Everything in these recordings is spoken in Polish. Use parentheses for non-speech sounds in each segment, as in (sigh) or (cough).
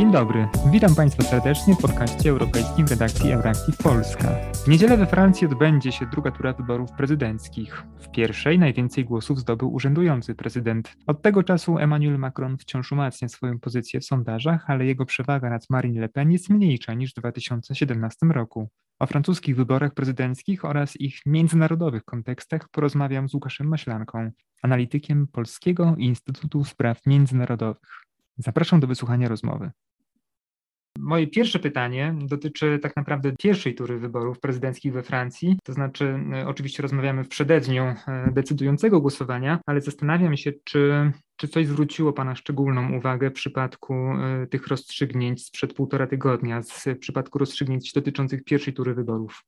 Dzień dobry, witam Państwa serdecznie w podcaście europejskim redakcji Euractiv Polska. W niedzielę we Francji odbędzie się druga tura wyborów prezydenckich. W pierwszej najwięcej głosów zdobył urzędujący prezydent. Od tego czasu Emmanuel Macron wciąż umacnia swoją pozycję w sondażach, ale jego przewaga nad Marine Le Pen jest mniejsza niż w 2017 roku. O francuskich wyborach prezydenckich oraz ich międzynarodowych kontekstach porozmawiam z Łukaszem Maślanką, analitykiem Polskiego Instytutu Spraw Międzynarodowych. Zapraszam do wysłuchania rozmowy. Moje pierwsze pytanie dotyczy tak naprawdę pierwszej tury wyborów prezydenckich we Francji. To znaczy, e, oczywiście rozmawiamy w przededniu e, decydującego głosowania, ale zastanawiam się, czy, czy coś zwróciło Pana szczególną uwagę w przypadku e, tych rozstrzygnięć sprzed półtora tygodnia, w przypadku rozstrzygnięć dotyczących pierwszej tury wyborów.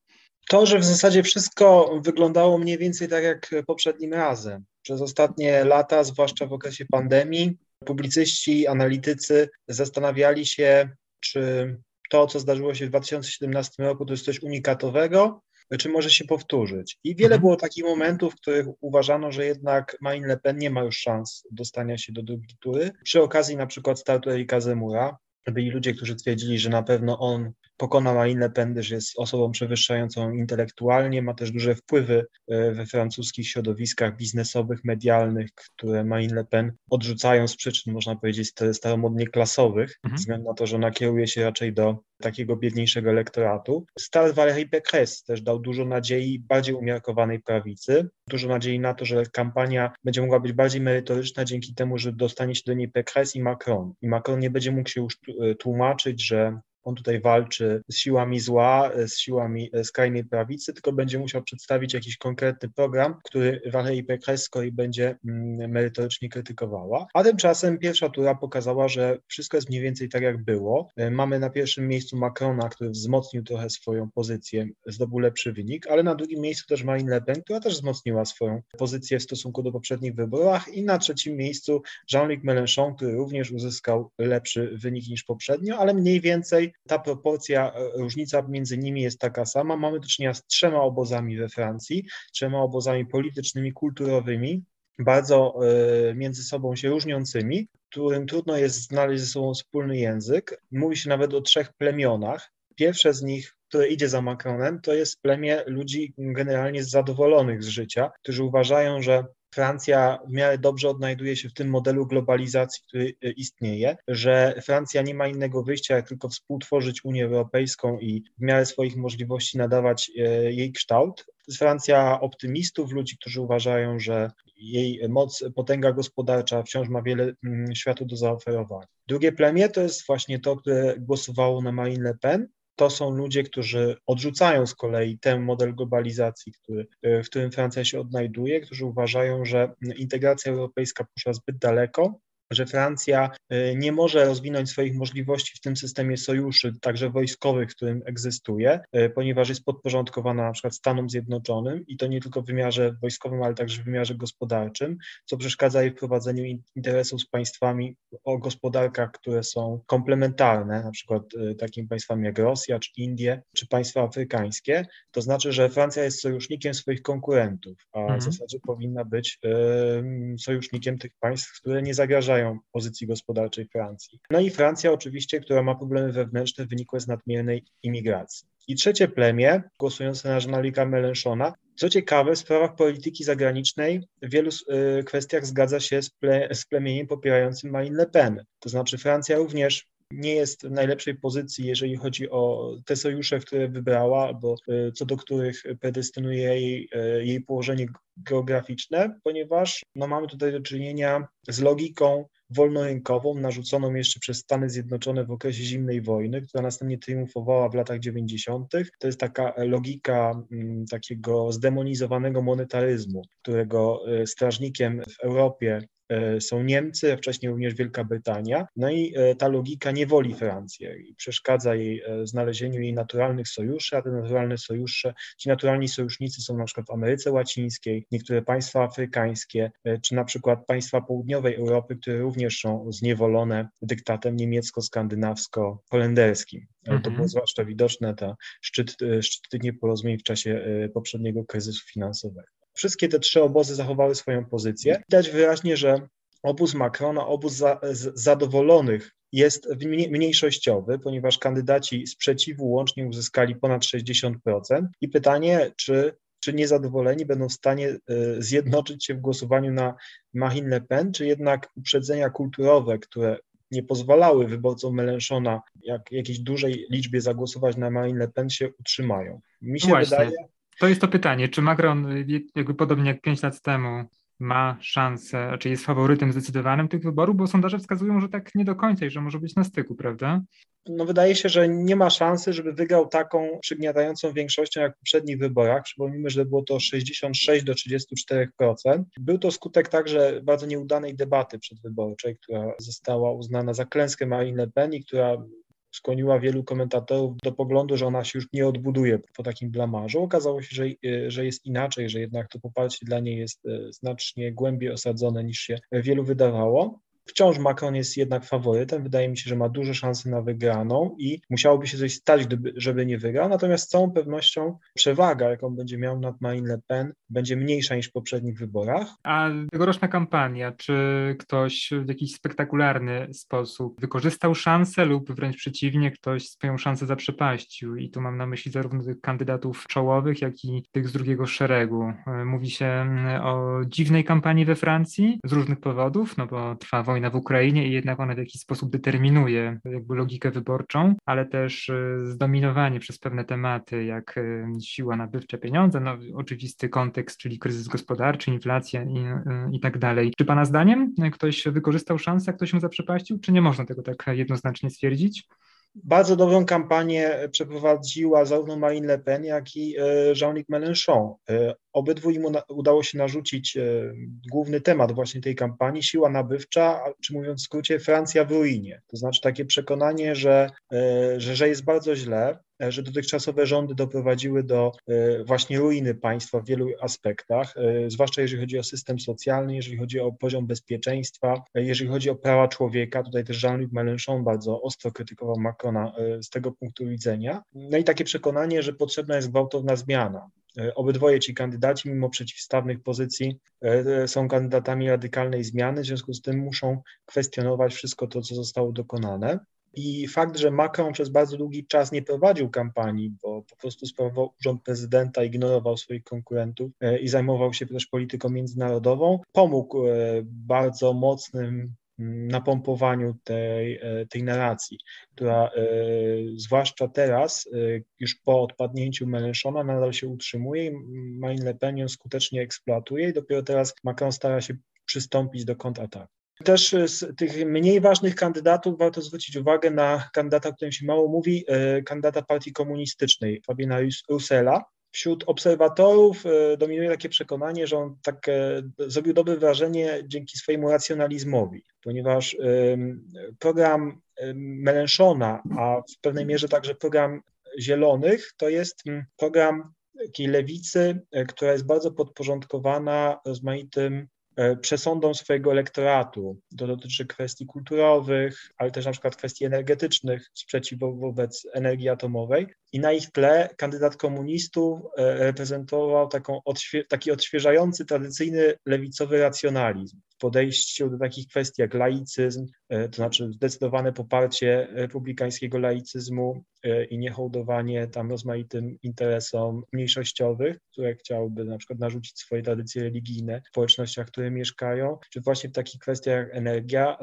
To, że w zasadzie wszystko wyglądało mniej więcej tak jak poprzednim razem. Przez ostatnie lata, zwłaszcza w okresie pandemii, publicyści, analitycy zastanawiali się, czy to, co zdarzyło się w 2017 roku, to jest coś unikatowego, czy może się powtórzyć. I wiele mhm. było takich momentów, w których uważano, że jednak Marine Le Pen nie ma już szans dostania się do drugiej tury. Przy okazji na przykład startu Erika Zemura, byli ludzie, którzy twierdzili, że na pewno on pokona Marine Le Pen, gdyż jest osobą przewyższającą intelektualnie, ma też duże wpływy e, we francuskich środowiskach biznesowych, medialnych, które Marine Le Pen odrzucają z przyczyn, można powiedzieć, staromodnie klasowych, mhm. ze względu na to, że ona kieruje się raczej do takiego biedniejszego elektoratu. Start Valérie Pécresse też dał dużo nadziei bardziej umiarkowanej prawicy, dużo nadziei na to, że kampania będzie mogła być bardziej merytoryczna dzięki temu, że dostanie się do niej Pécresse i Macron. I Macron nie będzie mógł się już e, tłumaczyć, że on tutaj walczy z siłami zła, z siłami skrajnej prawicy, tylko będzie musiał przedstawić jakiś konkretny program, który Valérie Pécresse kolei będzie mm, merytorycznie krytykowała. A tymczasem pierwsza tura pokazała, że wszystko jest mniej więcej tak, jak było. E, mamy na pierwszym miejscu Macrona, który wzmocnił trochę swoją pozycję, zdobył lepszy wynik, ale na drugim miejscu też Marine Le Pen, która też wzmocniła swoją pozycję w stosunku do poprzednich wyborach i na trzecim miejscu Jean-Luc Mélenchon, który również uzyskał lepszy wynik niż poprzednio, ale mniej więcej ta proporcja, e, różnica między nimi jest taka sama. Mamy do czynienia z trzema obozami we Francji, trzema obozami politycznymi, kulturowymi, bardzo e, między sobą się różniącymi, którym trudno jest znaleźć ze sobą wspólny język. Mówi się nawet o trzech plemionach. Pierwsze z nich, które idzie za Macronem, to jest plemię ludzi generalnie zadowolonych z życia, którzy uważają, że Francja w miarę dobrze odnajduje się w tym modelu globalizacji, który e, istnieje, że Francja nie ma innego wyjścia, jak tylko współtworzyć Unię Europejską i w miarę swoich możliwości nadawać e, jej kształt. To jest Francja optymistów, ludzi, którzy uważają, że jej moc, potęga gospodarcza wciąż ma wiele mm, światu do zaoferowania. Drugie plemię to jest właśnie to, które głosowało na Marine Le Pen, to są ludzie, którzy odrzucają z kolei ten model globalizacji, który, w którym Francja się odnajduje, którzy uważają, że integracja europejska poszła zbyt daleko że Francja y, nie może rozwinąć swoich możliwości w tym systemie sojuszy, także wojskowych, w którym egzystuje, y, ponieważ jest podporządkowana na przykład Stanom Zjednoczonym i to nie tylko w wymiarze wojskowym, ale także w wymiarze gospodarczym, co przeszkadza jej w prowadzeniu interesów z państwami o gospodarkach, które są komplementarne, na przykład y, takimi państwami jak Rosja, czy Indie, czy państwa afrykańskie. To znaczy, że Francja jest sojusznikiem swoich konkurentów, a mhm. w zasadzie powinna być sojusznikiem tych państw, które nie zagrażają pozycji gospodarczej Francji. No i Francja oczywiście, która ma problemy wewnętrzne wynikłe z nadmiernej imigracji. I trzecie plemię, głosujące na Jean-Luca Mélenchona, co ciekawe, w sprawach polityki zagranicznej w wielu y, kwestiach zgadza się z, ple, z plemieniem popierającym Marine Le Pen. To znaczy Francja również nie jest w najlepszej pozycji, jeżeli chodzi o te sojusze, które wybrała, albo y, co do których predestynuje jej, y, jej położenie geograficzne, ponieważ no, mamy tutaj do czynienia z logiką wolnorynkową, narzuconą jeszcze przez Stany Zjednoczone w okresie zimnej wojny, która następnie triumfowała w latach 90. To jest taka logika m, mm, takiego zdemonizowanego monetaryzmu, którego y, strażnikiem w Europie E, są Niemcy, a wcześniej również Wielka Brytania. No i e, ta logika nie woli Francję i przeszkadza jej e, znalezieniu jej naturalnych sojuszy, a te naturalne sojusze, ci naturalni sojusznicy są na przykład w Ameryce Łacińskiej, niektóre państwa afrykańskie, czy na przykład państwa południowej Europy, które również są zniewolone dyktatem niemiecko-skandynawsko-holenderskim. Mhm. To było zwłaszcza widoczne, ta szczyt, szczyty nieporozumień w czasie poprzedniego kryzysu finansowego. Wszystkie te trzy obozy zachowały swoją pozycję. Widać wyraźnie, że obóz Macrona, obóz za, zadowolonych jest mniejszościowy, ponieważ kandydaci sprzeciwu łącznie uzyskali ponad 60%. I pytanie, czy czy niezadowoleni będą w stanie e, zjednoczyć się w głosowaniu na Marine Le Pen, czy jednak uprzedzenia kulturowe, które nie pozwalały wyborcom Melenchona jak jakiejś dużej liczbie zagłosować na Marine Le Pen się utrzymają. Mi się Właśnie. wydaje. To jest to pytanie, czy Macron, jakby podobnie jak pięć lat temu, ma szansę, czy jest faworytem zdecydowanym tych wyborów, bo sondaże wskazują, że tak nie do końca i że może być na styku, prawda? No wydaje się, że nie ma szansy, żeby wygrał taką przygniatającą większością jak w poprzednich wyborach. Przypomnijmy, że było to 66 do 34%. Był to skutek także bardzo nieudanej debaty przedwyborczej, która została uznana za klęskę Marine Le Pen i która skłoniła wielu komentatorów do poglądu, że ona się już nie odbuduje po takim blamarzu. Okazało się, że, e, że jest inaczej, że jednak to poparcie dla niej jest e, znacznie głębiej osadzone niż się wielu wydawało. Wciąż Macron jest jednak faworytem. Wydaje mi się, że ma duże szanse na wygraną i musiałoby się coś stać, gdyby, żeby nie wygrał. Natomiast z całą pewnością przewaga, jaką będzie miał nad Marine Le Pen, będzie mniejsza niż w poprzednich wyborach. A tegoroczna kampania, czy ktoś w jakiś spektakularny sposób wykorzystał szansę lub wręcz przeciwnie, ktoś swoją szansę zaprzepaścił? I tu mam na myśli zarówno tych kandydatów czołowych, jak i tych z drugiego szeregu. Mówi się o dziwnej kampanii we Francji z różnych powodów, no bo trwa wojna w Ukrainie i jednak ona w jakiś sposób determinuje jakby logikę wyborczą, ale też y, zdominowanie przez pewne tematy, jak y, siła nabywcza pieniądza, no oczywisty kontekst, czyli kryzys gospodarczy, inflacja i, y, i tak dalej. Czy Pana zdaniem ktoś wykorzystał szansę, ktoś mu zaprzepaścił, czy nie można tego tak jednoznacznie stwierdzić? Bardzo dobrą kampanię przeprowadziła zarówno Marine Le Pen, jak i Jean-Luc Mélenchon. Obydwu im udało się narzucić e, główny temat właśnie tej kampanii, siła nabywcza, czy mówiąc w skrócie, Francja w ruinie. To znaczy takie przekonanie, że, e, że, że jest bardzo źle, e, że dotychczasowe rządy doprowadziły do właśnie ruiny państwa w wielu aspektach, zwłaszcza jeżeli chodzi o system socjalny, jeżeli chodzi o poziom bezpieczeństwa, jeżeli chodzi o prawa człowieka. Tutaj też Jean-Luc Mélenchon bardzo ostro krytykował Macrona z tego punktu widzenia. No i takie przekonanie, że potrzebna jest gwałtowna zmiana. E, obydwoje ci kandydaci, mimo przeciwstawnych pozycji, e, są kandydatami radykalnej zmiany, w związku z tym muszą kwestionować wszystko to, co zostało dokonane. I fakt, że Macron przez bardzo długi czas nie prowadził kampanii, bo po prostu sprawował urząd prezydenta, ignorował swoich konkurentów e, i zajmował się też polityką międzynarodową, pomógł bardzo mocnym napompowaniu tej, e, tej narracji, która e, zwłaszcza teraz, e, już po odpadnięciu Mélenchona, nadal się utrzymuje i Marine Le Pen ją skutecznie eksploatuje i dopiero teraz Macron stara się przystąpić do kontrataku. Też z tych mniej ważnych kandydatów warto zwrócić uwagę na kandydata, o którym się mało mówi, kandydata partii komunistycznej, Fabiana Russella, Wśród obserwatorów e, dominuje takie przekonanie, że on tak zrobił dobre wrażenie dzięki swojemu racjonalizmowi, ponieważ program Melenchona, a w pewnej mierze także program Zielonych, to jest program takiej lewicy, e, która jest bardzo podporządkowana rozmaitym przesądom swojego elektoratu. To dotyczy kwestii kulturowych, ale też na przykład kwestii energetycznych, sprzeciwu wobec energii atomowej i na ich tle kandydat komunistów e, reprezentował taką odświe taki odświeżający, tradycyjny lewicowy racjonalizm podejściu do takich kwestii jak laicyzm, e, to znaczy zdecydowane poparcie republikańskiego laicyzmu e, i niehołdowanie tam rozmaitym interesom mniejszościowych, które chciałyby na przykład narzucić swoje tradycje religijne w społecznościach, które mieszkają, czy właśnie w takich kwestiach jak energia,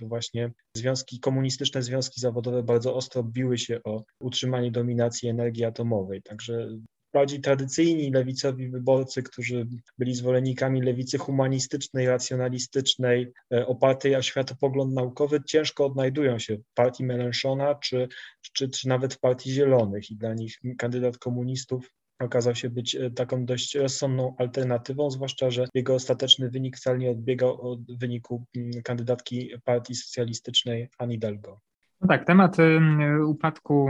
to właśnie związki komunistyczne, związki zawodowe bardzo ostro biły się o utrzymanie dominacji energii atomowej. Także bardziej tradycyjni lewicowi wyborcy, którzy byli zwolennikami lewicy humanistycznej, racjonalistycznej, e, opartej o światopogląd naukowy, ciężko odnajdują się w partii Melenchona czy, czy, czy nawet w partii Zielonych i dla nich kandydat komunistów okazał się być e, taką dość rozsądną alternatywą, zwłaszcza, że jego ostateczny wynik wcale nie odbiegał od wyniku kandydatki partii socjalistycznej Anne Hidalgo. No tak, temat upadku,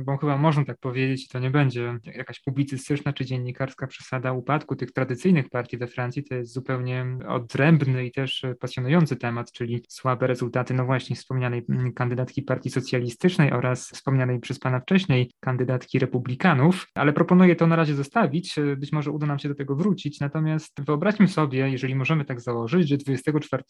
y, bo chyba można tak powiedzieć, to nie będzie jakaś publicystyczna czy dziennikarska przesada upadku tych tradycyjnych partii we Francji, to jest zupełnie odrębny i też pasjonujący temat, czyli słabe rezultaty, no właśnie wspomnianej mm, kandydatki partii socjalistycznej oraz wspomnianej przez pana wcześniej kandydatki republikanów, ale proponuję to na razie zostawić, y, być może uda nam się do tego wrócić, natomiast wyobraźmy sobie, jeżeli możemy tak założyć, że 24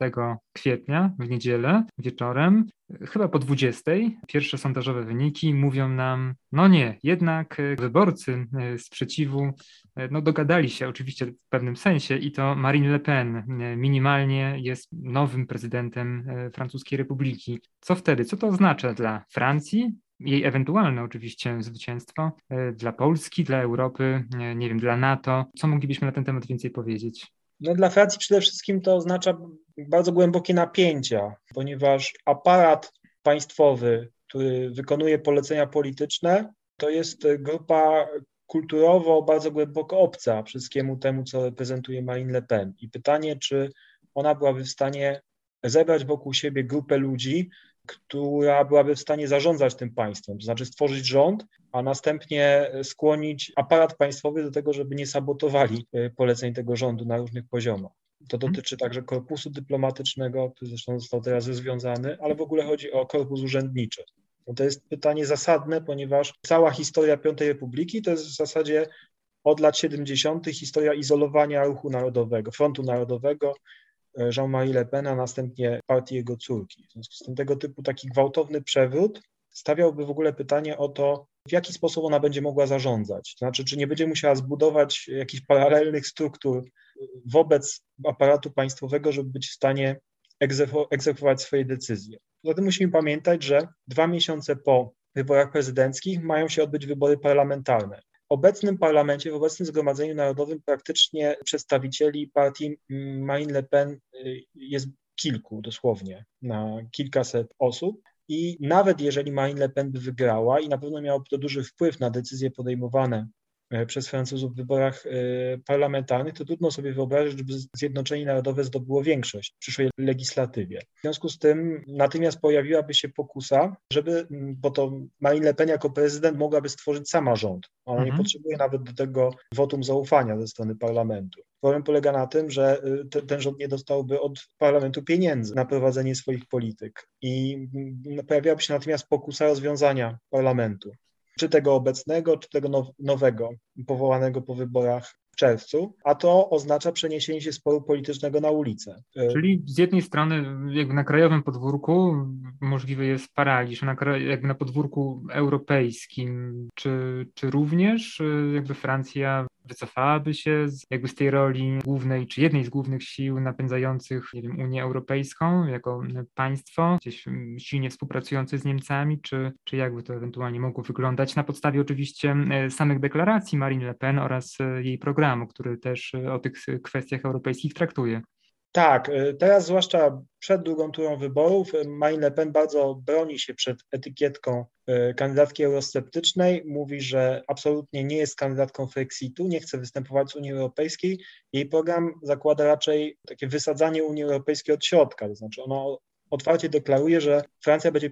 kwietnia w niedzielę wieczorem chyba po 20. Pierwsze sondażowe wyniki mówią nam, no nie, jednak wyborcy sprzeciwu no dogadali się oczywiście w pewnym sensie i to Marine Le Pen minimalnie jest nowym prezydentem Francuskiej Republiki. Co wtedy? Co to oznacza dla Francji, jej ewentualne oczywiście zwycięstwo e, dla Polski, dla Europy, nie wiem, dla NATO. Co moglibyśmy na ten temat więcej powiedzieć? No dla Francji przede wszystkim to oznacza bardzo głębokie napięcia, ponieważ aparat państwowy, który wykonuje polecenia polityczne, to jest grupa kulturowo bardzo głęboko obca wszystkiemu temu, co reprezentuje Marine Le Pen. I pytanie, czy ona byłaby w stanie zebrać wokół siebie grupę ludzi, która byłaby w stanie zarządzać tym państwem, to znaczy stworzyć rząd, a następnie skłonić aparat państwowy do tego, żeby nie sabotowali e, poleceń tego rządu na różnych poziomach. To mhm. dotyczy także korpusu dyplomatycznego, który zresztą został teraz związany, ale w ogóle chodzi o korpus urzędniczy. No to jest pytanie zasadne, ponieważ cała historia Piątej Republiki to jest w zasadzie od lat 70. historia izolowania ruchu narodowego, frontu narodowego, Jean-Marie Le Pen, a następnie partii jego córki. W związku z tym tego typu taki gwałtowny przewrót stawiałby w ogóle pytanie o to, w jaki sposób ona będzie mogła zarządzać. To znaczy, czy nie będzie musiała zbudować jakichś paralelnych struktur wobec aparatu państwowego, żeby być w stanie egzekwować swoje decyzje. Zatem musimy pamiętać, że dwa miesiące po wyborach prezydenckich mają się odbyć wybory parlamentarne obecnym parlamencie, w obecnym Zgromadzeniu Narodowym praktycznie przedstawicieli partii Marine Le Pen y, jest kilku dosłownie, na kilkaset osób. I nawet jeżeli Marine Le Pen by wygrała i na pewno miałoby to duży wpływ na decyzje podejmowane przez Francuzów w wyborach e, parlamentarnych, to trudno sobie wyobrazić, żeby Zjednoczenie Narodowe zdobyło większość w przyszłej legislatywie. W związku z tym natychmiast pojawiłaby się pokusa, żeby, bo to Marine Le Pen jako prezydent mogłaby stworzyć sama rząd. Ona mhm. nie potrzebuje nawet do tego wotum zaufania ze strony parlamentu. Problem polega na tym, że te, ten rząd nie dostałby od parlamentu pieniędzy na prowadzenie swoich polityk i pojawiałaby się natomiast pokusa rozwiązania parlamentu czy tego obecnego, czy tego nowego, powołanego po wyborach w czerwcu, a to oznacza przeniesienie się sporu politycznego na ulicę. Czyli z jednej strony jakby na krajowym podwórku możliwy jest paraliż, na, jakby na podwórku europejskim, czy, czy również y, jakby Francja wycofałaby się z, jakby z tej roli głównej, czy jednej z głównych sił napędzających, nie wiem, Unię Europejską jako państwo, gdzieś silnie współpracujące z Niemcami, czy, czy jakby to ewentualnie mogło wyglądać na podstawie oczywiście e, samych deklaracji Marine Le Pen oraz e, jej programu, który też e, o tych kwestiach europejskich traktuje. Tak, y, teraz zwłaszcza przed drugą turą wyborów y, Marine Le Pen bardzo broni się przed etykietką y, kandydatki eurosceptycznej. Mówi, że absolutnie nie jest kandydatką Frexitu, nie chce występować z Unii Europejskiej. Jej program zakłada raczej takie wysadzanie Unii Europejskiej od środka, to znaczy ona otwarcie deklaruje, że Francja będzie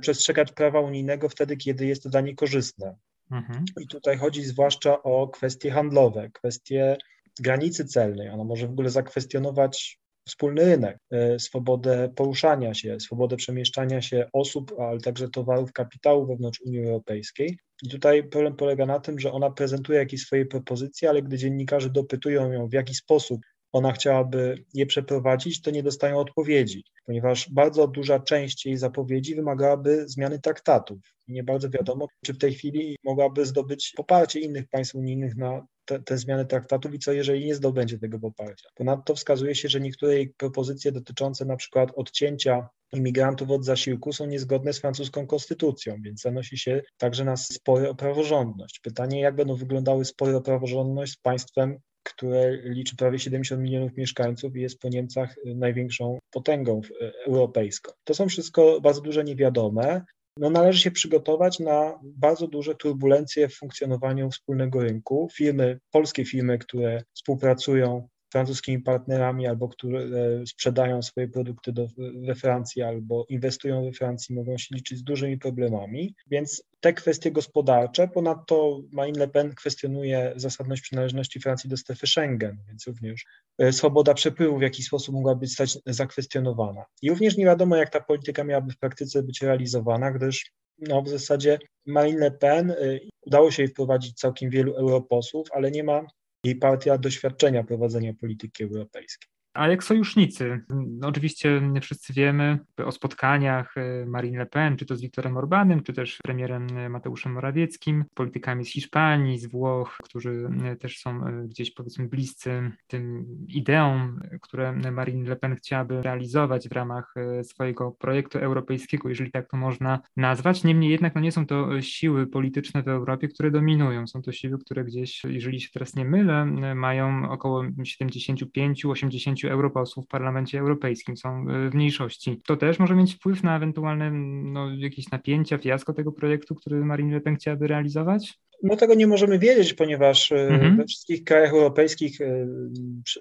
przestrzegać prawa unijnego wtedy, kiedy jest to dla niej korzystne. Mhm. I tutaj chodzi zwłaszcza o kwestie handlowe, kwestie granicy celnej, ona może w ogóle zakwestionować wspólny rynek, e, swobodę poruszania się, swobodę przemieszczania się osób, ale także towarów, kapitału wewnątrz Unii Europejskiej. I tutaj problem polega na tym, że ona prezentuje jakieś swoje propozycje, ale gdy dziennikarze dopytują ją, w jaki sposób ona chciałaby je przeprowadzić, to nie dostają odpowiedzi, ponieważ bardzo duża część jej zapowiedzi wymagałaby zmiany traktatów. Nie bardzo wiadomo, czy w tej chwili mogłaby zdobyć poparcie innych państw unijnych na te, te, zmiany traktatów i co jeżeli nie zdobędzie tego poparcia. Ponadto wskazuje się, że niektóre propozycje dotyczące na przykład odcięcia imigrantów od zasiłku są niezgodne z francuską konstytucją, więc zanosi się także na spory o praworządność. Pytanie, jak będą wyglądały spory o praworządność z państwem, które liczy prawie 70 milionów mieszkańców i jest po Niemcach największą potęgą europejską. To są wszystko bardzo duże niewiadome no należy się przygotować na bardzo duże turbulencje w funkcjonowaniu wspólnego rynku. Firmy, polskie firmy, które współpracują francuskimi partnerami albo które sprzedają swoje produkty do, we Francji albo inwestują we Francji, mogą się liczyć z dużymi problemami. Więc te kwestie gospodarcze, ponadto Marine Le Pen kwestionuje zasadność przynależności Francji do strefy Schengen, więc również e, swoboda przepływu w jakiś sposób mogłaby zostać zakwestionowana. I również nie wiadomo, jak ta polityka miałaby w praktyce być realizowana, gdyż no, w zasadzie Marine Le Pen e, udało się jej wprowadzić całkiem wielu europosłów, ale nie ma jej partia doświadczenia prowadzenia polityki europejskiej. A jak sojusznicy? No, oczywiście wszyscy wiemy o spotkaniach e, Marine Le Pen, czy to z Viktorem Orbanem, czy też premierem Mateuszem Morawieckim, politykami z Hiszpanii, z Włoch, którzy też są gdzieś powiedzmy bliscy tym ideom, które Marine Le Pen chciałaby realizować w ramach swojego projektu europejskiego, jeżeli tak to można nazwać. Niemniej jednak no nie są to siły polityczne w Europie, które dominują. Są to siły, które gdzieś, jeżeli się teraz nie mylę, mają około 75-80 europosłów w Parlamencie Europejskim, są w mniejszości. To też może mieć wpływ na ewentualne no, jakieś napięcia, fiasko tego projektu, który Marine Le Pen chciałaby realizować? No tego nie możemy wiedzieć, ponieważ e, mhm. we wszystkich krajach europejskich e,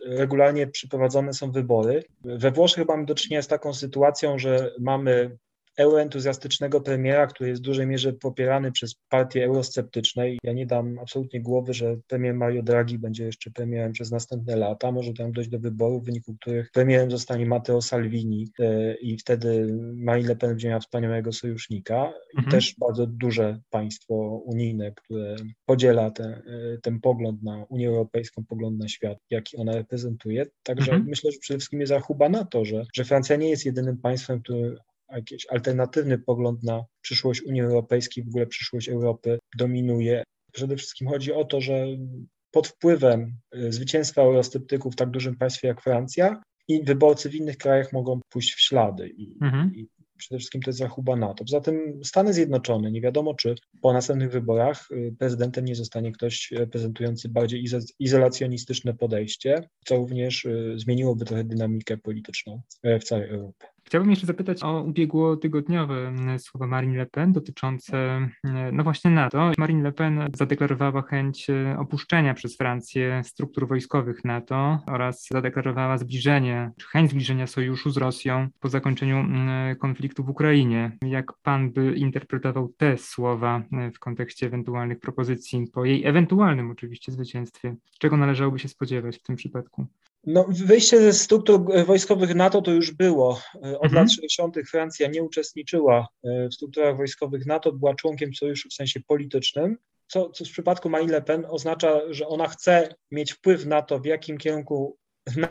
regularnie przeprowadzone są wybory. We Włoszech mamy do czynienia z taką sytuacją, że mamy euroentuzjastycznego premiera, który jest w dużej mierze popierany przez partie eurosceptyczne. Ja nie dam absolutnie głowy, że premier Mario Draghi będzie jeszcze premierem przez następne lata. Może tam dojść do wyborów, w wyniku których premierem zostanie Matteo Salvini e, i wtedy Marine Le Pen będzie miała wspaniałego sojusznika. Mhm. I też bardzo duże państwo unijne, które podziela ten, e, ten pogląd na Unię Europejską, pogląd na świat, jaki ona reprezentuje. Także mhm. myślę, że przede wszystkim jest zachuba na to, że, że Francja nie jest jedynym państwem, który jakiś alternatywny pogląd na przyszłość Unii Europejskiej, w ogóle przyszłość Europy dominuje. Przede wszystkim chodzi o to, że pod wpływem y, zwycięstwa eurosceptyków w tak dużym państwie jak Francja i wyborcy w innych krajach mogą pójść w ślady i, mhm. i przede wszystkim to jest zachuba NATO. Poza tym Stany Zjednoczone, nie wiadomo czy po następnych wyborach y, prezydentem nie zostanie ktoś reprezentujący bardziej izolacjonistyczne podejście, co również y, zmieniłoby trochę dynamikę polityczną w całej Europie. Chciałbym jeszcze zapytać o ubiegłotygodniowe mm, słowa Marine Le Pen dotyczące, mm, no właśnie NATO. Marine Le Pen zadeklarowała chęć e, opuszczenia przez Francję struktur wojskowych NATO oraz zadeklarowała zbliżenie, czy chęć zbliżenia sojuszu z Rosją po zakończeniu mm, konfliktu w Ukrainie. Jak pan by interpretował te słowa e, w kontekście ewentualnych propozycji po jej ewentualnym oczywiście zwycięstwie? Czego należałoby się spodziewać w tym przypadku? No, wyjście ze struktur wojskowych NATO to już było. Od mhm. lat 60. Francja nie uczestniczyła e, w strukturach wojskowych NATO, była członkiem sojuszu w sensie politycznym, co, co w przypadku Marine Le Pen oznacza, że ona chce mieć wpływ na to, w jakim kierunku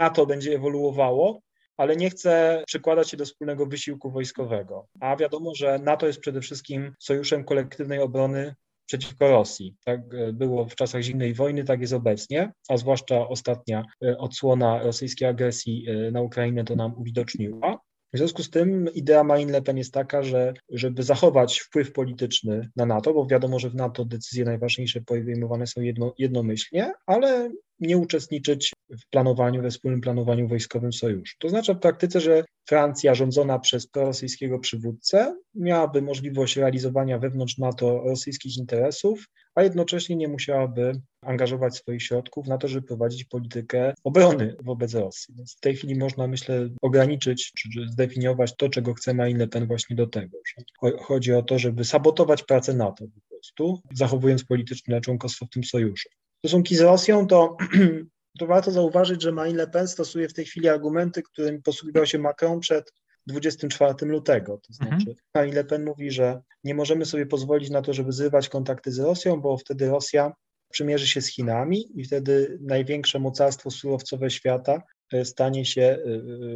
NATO będzie ewoluowało, ale nie chce przykładać się do wspólnego wysiłku wojskowego. A wiadomo, że NATO jest przede wszystkim sojuszem kolektywnej obrony przeciwko Rosji. Tak e, było w czasach zimnej wojny, tak jest obecnie, a zwłaszcza ostatnia e, odsłona rosyjskiej agresji e, na Ukrainę to nam uwidoczniła. W związku z tym idea Marine Le Pen jest taka, że żeby zachować wpływ polityczny na NATO, bo wiadomo, że w NATO decyzje najważniejsze podejmowane są jedno, jednomyślnie, ale nie uczestniczyć w planowaniu, we wspólnym planowaniu wojskowym sojuszu. To znaczy w praktyce, że Francja rządzona przez prorosyjskiego przywódcę miałaby możliwość realizowania wewnątrz NATO rosyjskich interesów, a jednocześnie nie musiałaby angażować swoich środków na to, żeby prowadzić politykę obrony wobec Rosji. Więc w tej chwili można, myślę, ograniczyć czy zdefiniować to, czego chce Marine Le Pen właśnie do tego. Że chodzi o to, żeby sabotować pracę NATO po prostu, zachowując polityczne członkostwo w tym sojuszu. Stosunki z Rosją to (clears throat) to warto zauważyć, że Marine Le Pen stosuje w tej chwili argumenty, którym posługiwał się Macron przed 24 lutego. To znaczy, mhm. Marine Le Pen mówi, że nie możemy sobie pozwolić na to, żeby zrywać kontakty z Rosją, bo wtedy Rosja przymierzy się z Chinami i wtedy największe mocarstwo surowcowe świata e, stanie się e, e,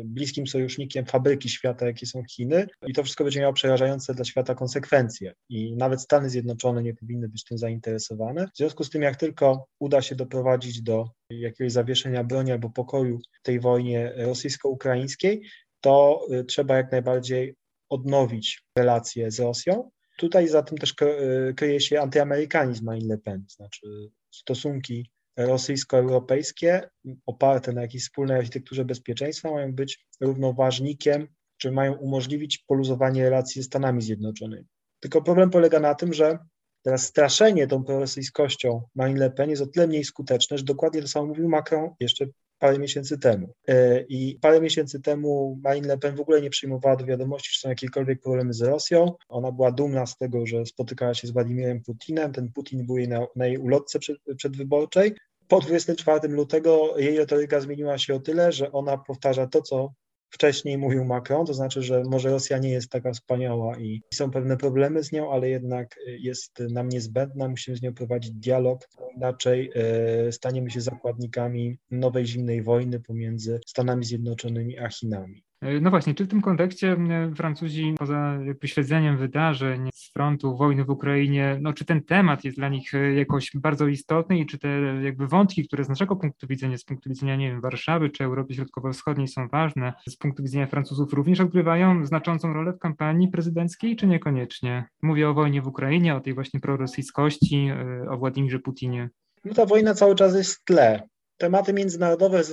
bliskim sojusznikiem fabryki świata, jakie są Chiny, i to wszystko będzie miało przerażające dla świata konsekwencje. I nawet Stany Zjednoczone nie powinny być tym zainteresowane. W związku z tym, jak tylko uda się doprowadzić do jakiegoś zawieszenia broni albo pokoju w tej wojnie rosyjsko-ukraińskiej, to trzeba jak najbardziej odnowić relacje z Rosją Tutaj za tym też e, kryje się antyamerykanizm Marine Le Pen, znaczy stosunki rosyjsko-europejskie oparte na jakiejś wspólnej architekturze bezpieczeństwa mają być równoważnikiem, czy mają umożliwić poluzowanie relacji ze Stanami Zjednoczonymi. Tylko problem polega na tym, że teraz straszenie tą prorosyjskością Marine Le Pen jest o tyle mniej skuteczne, że dokładnie to samo mówił Macron jeszcze parę miesięcy temu. E, I parę miesięcy temu Marine Le Pen w ogóle nie przyjmowała do wiadomości, czy są jakiekolwiek problemy z Rosją. Ona była dumna z tego, że spotykała się z Władimirem Putinem. Ten Putin był jej na, na jej ulotce przed, przedwyborczej. Po 24 lutego jej retoryka zmieniła się o tyle, że ona powtarza to, co wcześniej mówił Macron, to znaczy, że może Rosja nie jest taka wspaniała i są pewne problemy z nią, ale jednak jest nam niezbędna, musimy z nią prowadzić dialog, inaczej e, staniemy się zakładnikami nowej zimnej wojny pomiędzy Stanami Zjednoczonymi a Chinami. E, no właśnie, czy w tym kontekście Francuzi poza jakby śledzeniem wydarzeń z frontu wojny w Ukrainie, no czy ten temat jest dla nich e, jakoś bardzo istotny i czy te jakby wątki, które z naszego punktu widzenia, z punktu widzenia, nie wiem, Warszawy czy Europy Środkowo-Wschodniej są ważne, z punktu widzenia Francuzów również odgrywają znaczącą rolę w kampanii prezydenckiej, czy niekoniecznie? Mówię o wojnie w Ukrainie, o tej właśnie prorosyjskości, e, o Władimirze Putinie. No ta wojna cały czas jest w tle. Tematy międzynarodowe w,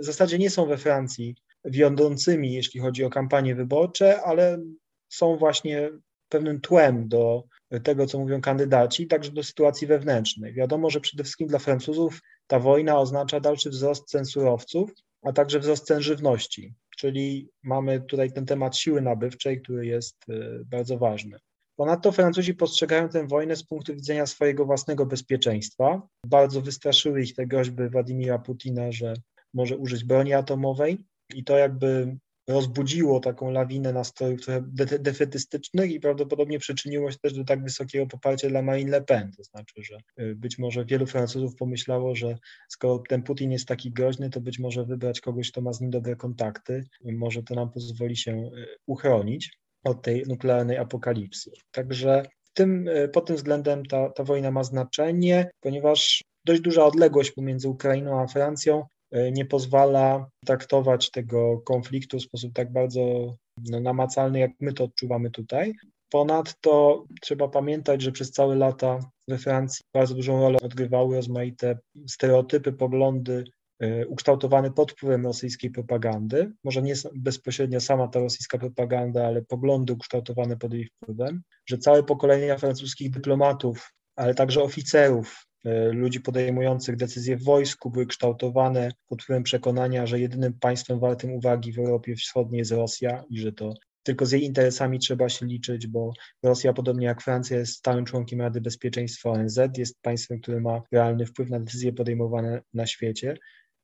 w zasadzie nie są we Francji wiodącymi, jeśli chodzi o kampanie wyborcze, ale są właśnie pewnym tłem do tego, co mówią kandydaci, także do sytuacji wewnętrznej. Wiadomo, że przede wszystkim dla Francuzów ta wojna oznacza dalszy wzrost cen surowców, a także wzrost cen żywności, czyli mamy tutaj ten temat siły nabywczej, który jest y, bardzo ważny. Ponadto Francuzi postrzegają tę wojnę z punktu widzenia swojego własnego bezpieczeństwa. Bardzo wystraszyły ich te groźby Władimira Putina, że może użyć broni atomowej i to jakby rozbudziło taką lawinę nastrojów trochę defetystycznych i prawdopodobnie przyczyniło się też do tak wysokiego poparcia dla Marine Le Pen. To znaczy, że y, być może wielu Francuzów pomyślało, że skoro ten Putin jest taki groźny, to być może wybrać kogoś, kto ma z nim dobre kontakty. Może to nam pozwoli się y, uchronić od tej nuklearnej apokalipsy. Także tym, y, pod tym względem ta, ta wojna ma znaczenie, ponieważ dość duża odległość pomiędzy Ukrainą a Francją nie pozwala traktować tego konfliktu w sposób tak bardzo no, namacalny, jak my to odczuwamy tutaj. Ponadto trzeba pamiętać, że przez całe lata we Francji bardzo dużą rolę odgrywały rozmaite stereotypy, poglądy e, ukształtowane pod wpływem rosyjskiej propagandy. Może nie bezpośrednio sama ta rosyjska propaganda, ale poglądy ukształtowane pod jej wpływem, że całe pokolenia francuskich dyplomatów, ale także oficerów E, ludzi podejmujących decyzje w wojsku były kształtowane pod wpływem przekonania, że jedynym państwem wartym uwagi w Europie Wschodniej jest Rosja i że to tylko z jej interesami trzeba się liczyć, bo Rosja, podobnie jak Francja, jest stałym członkiem Rady Bezpieczeństwa ONZ, jest państwem, które ma realny wpływ na decyzje podejmowane na świecie,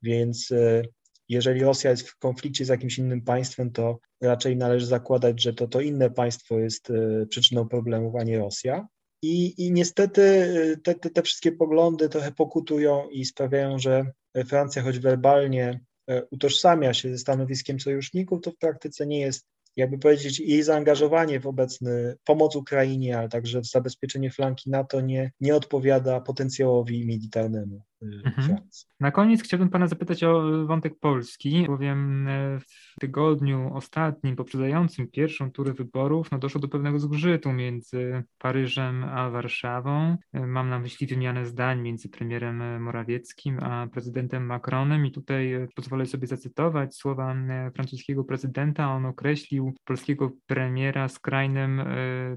więc e, jeżeli Rosja jest w konflikcie z jakimś innym państwem, to raczej należy zakładać, że to, to inne państwo jest e, przyczyną problemów, a nie Rosja. I, i niestety y, te, te, te wszystkie poglądy trochę pokutują i sprawiają, że Francja, choć werbalnie e, utożsamia się ze stanowiskiem sojuszników, to w praktyce nie jest jakby powiedzieć, jej zaangażowanie w obecny pomoc Ukrainie, ale także w zabezpieczenie flanki NATO nie, nie odpowiada potencjałowi militarnemu. Mhm. Na koniec chciałbym Pana zapytać o wątek Polski, bowiem e, w tygodniu ostatnim, poprzedzającym pierwszą turę wyborów, no doszło do pewnego zgrzytu między Paryżem a Warszawą. E, mam na myśli wymianę zdań między premierem Morawieckim a prezydentem Macronem i tutaj e, pozwolę sobie zacytować słowa francuskiego prezydenta. On określił polskiego premiera skrajnym,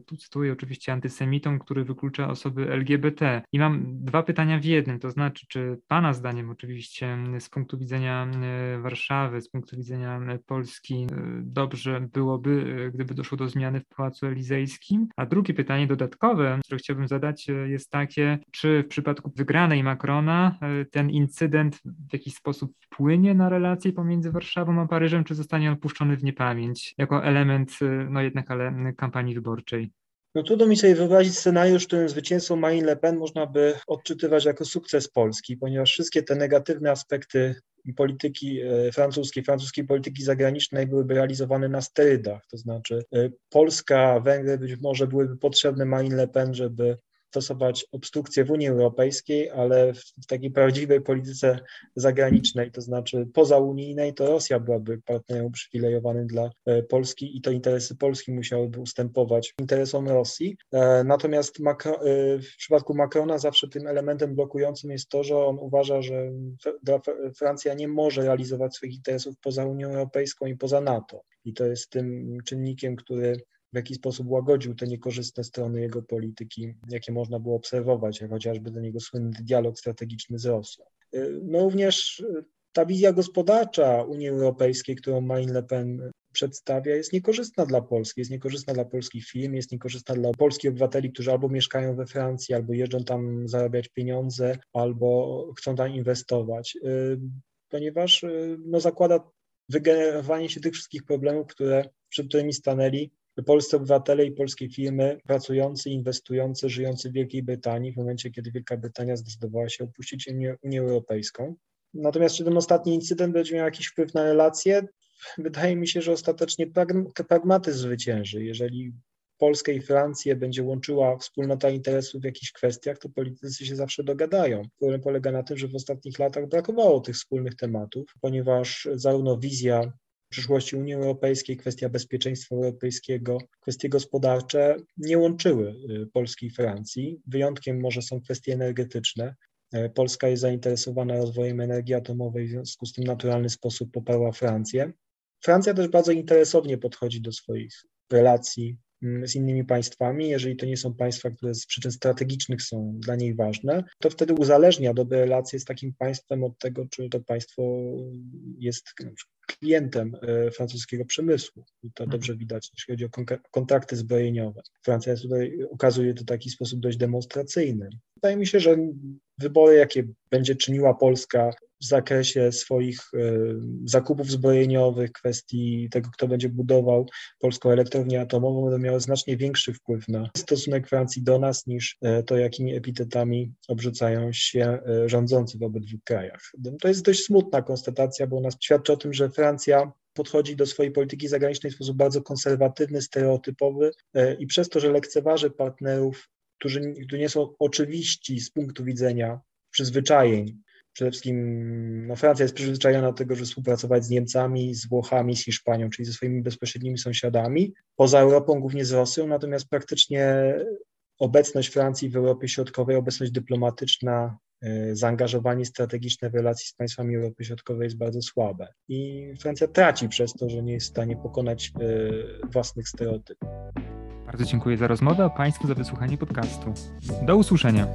tu cytuję oczywiście, antysemitą, który wyklucza osoby LGBT. I mam dwa pytania w jednym, to znaczy, czy Pana zdaniem oczywiście z punktu widzenia e, Warszawy, z punktu widzenia e, Polski e, dobrze byłoby, gdyby doszło do zmiany w Pałacu Elizejskim? A drugie pytanie dodatkowe, które chciałbym zadać jest takie, czy w przypadku wygranej Macrona ten incydent w jakiś sposób wpłynie na relacje pomiędzy Warszawą a Paryżem, czy zostanie opuszczony w niepamięć jako element, no jednak ale kampanii wyborczej? No trudno mi sobie wyobrazić scenariusz, w którym zwycięstwo Marine Le Pen można by odczytywać jako sukces Polski, ponieważ wszystkie te negatywne aspekty polityki e, francuskiej, francuskiej polityki zagranicznej byłyby realizowane na sterydach, to znaczy e, Polska, Węgry być może byłyby potrzebne Marine Le Pen, żeby stosować obstrukcję w Unii Europejskiej, ale w takiej prawdziwej polityce zagranicznej, to znaczy pozaunijnej, to Rosja byłaby partnerem uprzywilejowanym dla e, Polski i to interesy Polski musiałyby ustępować interesom Rosji. E, natomiast e, w przypadku Macrona zawsze tym elementem blokującym jest to, że on uważa, że Francja nie może realizować swoich interesów poza Unią Europejską i poza NATO. I to jest tym czynnikiem, który w jaki sposób łagodził te niekorzystne strony jego polityki, jakie można było obserwować, jak chociażby ten jego słynny dialog strategiczny z Rosją. Y, no również y, ta wizja gospodarcza Unii Europejskiej, którą Marine Le Pen przedstawia, jest niekorzystna dla Polski, jest niekorzystna dla polskich firm, jest niekorzystna dla polskich obywateli, którzy albo mieszkają we Francji, albo jeżdżą tam zarabiać pieniądze, albo chcą tam inwestować, y, ponieważ no, zakłada wygenerowanie się tych wszystkich problemów, które, przed którymi stanęli polscy obywatele i polskie firmy pracujący, inwestujące, żyjący w Wielkiej Brytanii w momencie, kiedy Wielka Brytania zdecydowała się opuścić Unię, Unię Europejską. Natomiast czy ten ostatni incydent będzie miał jakiś wpływ na relacje? Wydaje mi się, że ostatecznie pragmatyzm zwycięży. Jeżeli Polskę i Francję będzie łączyła wspólnota interesów w jakichś kwestiach, to politycy się zawsze dogadają. Problem polega na tym, że w ostatnich latach brakowało tych wspólnych tematów, ponieważ zarówno wizja przyszłości Unii Europejskiej, kwestia bezpieczeństwa europejskiego, kwestie gospodarcze nie łączyły y, Polski i Francji. Wyjątkiem może są kwestie energetyczne. E, Polska jest zainteresowana rozwojem energii atomowej, w związku z tym naturalny sposób poparła Francję. Francja też bardzo interesownie podchodzi do swoich relacji mm, z innymi państwami. Jeżeli to nie są państwa, które z przyczyn strategicznych są dla niej ważne, to wtedy uzależnia dobre relacje z takim państwem od tego, czy to państwo jest klientem e, francuskiego przemysłu. I to mhm. dobrze widać, jeśli chodzi o kontrakty zbrojeniowe. Francja tutaj ukazuje to w taki sposób dość demonstracyjny. Wydaje mi się, że wybory, jakie będzie czyniła Polska w zakresie swoich e, zakupów zbrojeniowych, kwestii tego, kto będzie budował polską elektrownię atomową, będą miały znacznie większy wpływ na stosunek Francji do nas niż e, to, jakimi epitetami obrzucają się e, rządzący w obydwu krajach. To jest dość smutna konstatacja, bo ona świadczy o tym, że Francja podchodzi do swojej polityki zagranicznej w sposób bardzo konserwatywny, stereotypowy i przez to, że lekceważy partnerów, którzy, nie są oczywiści z punktu widzenia przyzwyczajeń, Przede wszystkim no, Francja jest przyzwyczajona do tego, że współpracować z Niemcami, z Włochami, z Hiszpanią, czyli ze swoimi bezpośrednimi sąsiadami, poza Europą, głównie z Rosją, natomiast praktycznie obecność Francji w Europie Środkowej, obecność dyplomatyczna, y, zaangażowanie strategiczne w relacji z państwami Europy Środkowej jest bardzo słabe. I Francja traci przez to, że nie jest w stanie pokonać y, własnych stereotypów. Bardzo dziękuję za rozmowę, a Państwu za wysłuchanie podcastu. Do usłyszenia.